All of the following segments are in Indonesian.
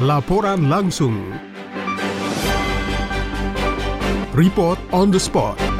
Laporan langsung. Report on the spot.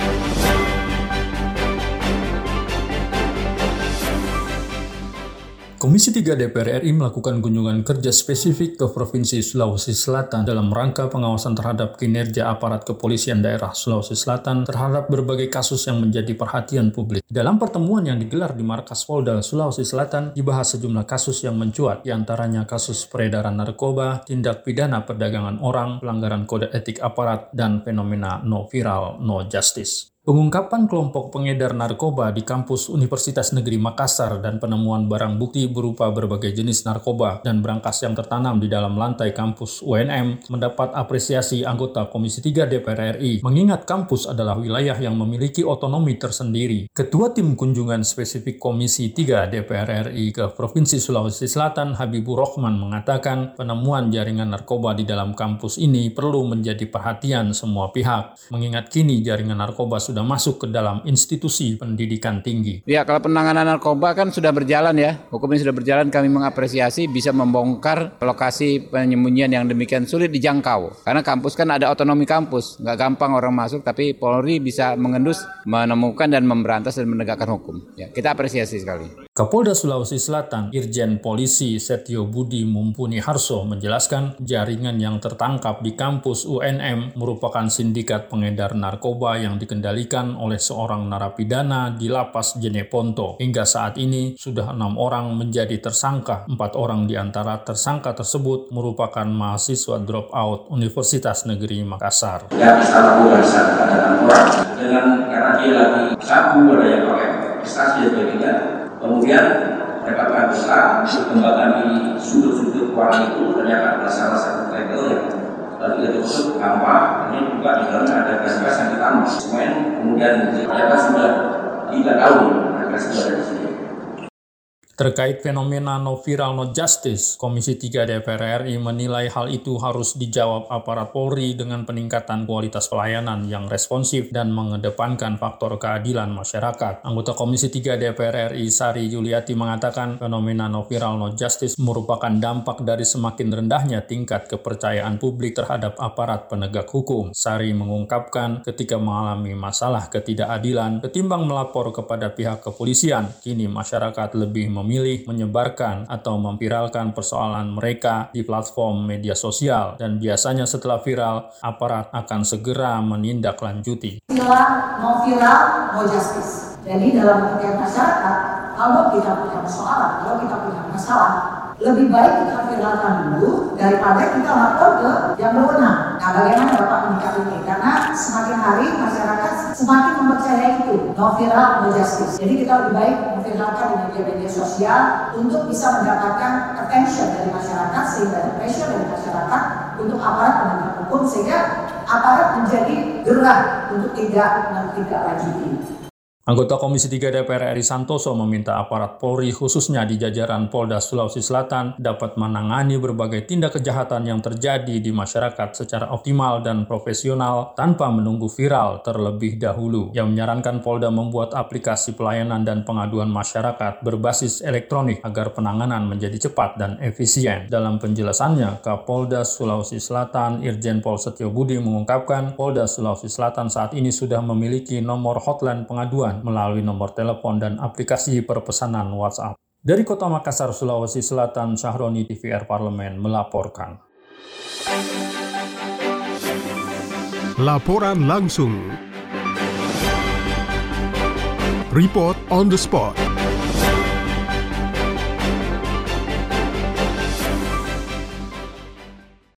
Komisi 3 DPR RI melakukan kunjungan kerja spesifik ke Provinsi Sulawesi Selatan dalam rangka pengawasan terhadap kinerja aparat kepolisian daerah Sulawesi Selatan terhadap berbagai kasus yang menjadi perhatian publik. Dalam pertemuan yang digelar di Markas Polda Sulawesi Selatan, dibahas sejumlah kasus yang mencuat, di antaranya kasus peredaran narkoba, tindak pidana perdagangan orang, pelanggaran kode etik aparat, dan fenomena no viral, no justice. Pengungkapan kelompok pengedar narkoba di kampus Universitas Negeri Makassar dan penemuan barang bukti berupa berbagai jenis narkoba dan berangkas yang tertanam di dalam lantai kampus UNM mendapat apresiasi anggota Komisi 3 DPR RI, mengingat kampus adalah wilayah yang memiliki otonomi tersendiri. Ketua Tim Kunjungan Spesifik Komisi 3 DPR RI ke Provinsi Sulawesi Selatan, Habibur Rohman mengatakan penemuan jaringan narkoba di dalam kampus ini perlu menjadi perhatian semua pihak, mengingat kini jaringan narkoba sudah sudah masuk ke dalam institusi pendidikan tinggi. Ya, kalau penanganan narkoba kan sudah berjalan ya. Hukum ini sudah berjalan, kami mengapresiasi bisa membongkar lokasi penyembunyian yang demikian sulit dijangkau. Karena kampus kan ada otonomi kampus, nggak gampang orang masuk, tapi Polri bisa mengendus, menemukan dan memberantas dan menegakkan hukum. Ya, kita apresiasi sekali. Kapolda Sulawesi Selatan, Irjen Polisi Setio Budi Mumpuni Harso menjelaskan jaringan yang tertangkap di kampus UNM merupakan sindikat pengedar narkoba yang dikendalikan oleh seorang narapidana di lapas Jeneponto. Hingga saat ini sudah enam orang menjadi tersangka. Empat orang di antara tersangka tersebut merupakan mahasiswa drop out Universitas Negeri Makassar. Bisa lakukan ada orang dengan karena dia lagi sabu ada yang pakai prestasi dan sebagainya. Kemudian mereka berusaha dikembangkan di sudut-sudut orang itu ternyata ada salah satu travel yang lalu kita tutup ini juga di dalamnya ada gas-gas yang ditambah semuanya kemudian ternyata sudah tiga tahun gas sudah ada di sini Terkait fenomena no viral no justice, Komisi 3 DPR RI menilai hal itu harus dijawab aparat Polri dengan peningkatan kualitas pelayanan yang responsif dan mengedepankan faktor keadilan masyarakat. Anggota Komisi 3 DPR RI Sari Juliati mengatakan fenomena no viral no justice merupakan dampak dari semakin rendahnya tingkat kepercayaan publik terhadap aparat penegak hukum. Sari mengungkapkan ketika mengalami masalah ketidakadilan, ketimbang melapor kepada pihak kepolisian, kini masyarakat lebih memilih menyebarkan atau memviralkan persoalan mereka di platform media sosial dan biasanya setelah viral, aparat akan segera menindaklanjuti. Viral, mau viral, mau justice. Jadi dalam setiap masyarakat, kalau kita punya persoalan, kalau kita punya masalah, lebih baik kita viralkan dulu daripada kita lapor ke yang berwenang. Nah, bagaimana Bapak menyikapi ini? Karena semakin hari masyarakat semakin mempercayai itu, no viral, no justice. Jadi kita lebih baik memviralkan di media-media sosial untuk bisa mendapatkan attention dari masyarakat sehingga ada pressure dari masyarakat untuk aparat penegak hukum sehingga aparat menjadi gerah untuk tidak tidak lanjuti. Anggota Komisi 3 DPR RI Santoso meminta aparat Polri khususnya di jajaran Polda Sulawesi Selatan dapat menangani berbagai tindak kejahatan yang terjadi di masyarakat secara optimal dan profesional tanpa menunggu viral terlebih dahulu. Yang menyarankan Polda membuat aplikasi pelayanan dan pengaduan masyarakat berbasis elektronik agar penanganan menjadi cepat dan efisien. Dalam penjelasannya, Kapolda Sulawesi Selatan Irjen Pol Setio Budi mengungkapkan Polda Sulawesi Selatan saat ini sudah memiliki nomor hotline pengaduan melalui nomor telepon dan aplikasi perpesanan WhatsApp. Dari Kota Makassar, Sulawesi Selatan, Syahroni TVR Parlemen melaporkan. Laporan langsung. Report on the spot.